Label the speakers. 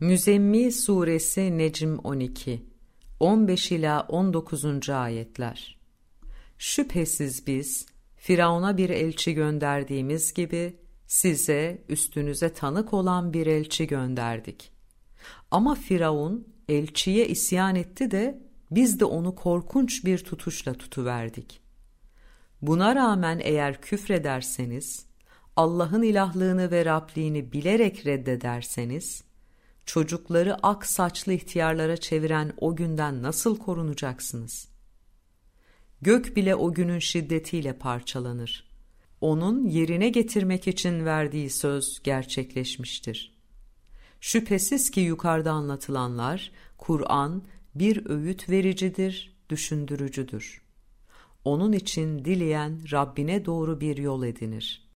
Speaker 1: Müzemmi Suresi Necm 12 15 ila 19. ayetler. Şüphesiz biz Firavun'a bir elçi gönderdiğimiz gibi size üstünüze tanık olan bir elçi gönderdik. Ama Firavun elçiye isyan etti de biz de onu korkunç bir tutuşla tutuverdik. Buna rağmen eğer küfrederseniz, Allah'ın ilahlığını ve Rabliğini bilerek reddederseniz, çocukları ak saçlı ihtiyarlara çeviren o günden nasıl korunacaksınız? Gök bile o günün şiddetiyle parçalanır. Onun yerine getirmek için verdiği söz gerçekleşmiştir. Şüphesiz ki yukarıda anlatılanlar, Kur'an bir öğüt vericidir, düşündürücüdür. Onun için dileyen Rabbine doğru bir yol edinir.''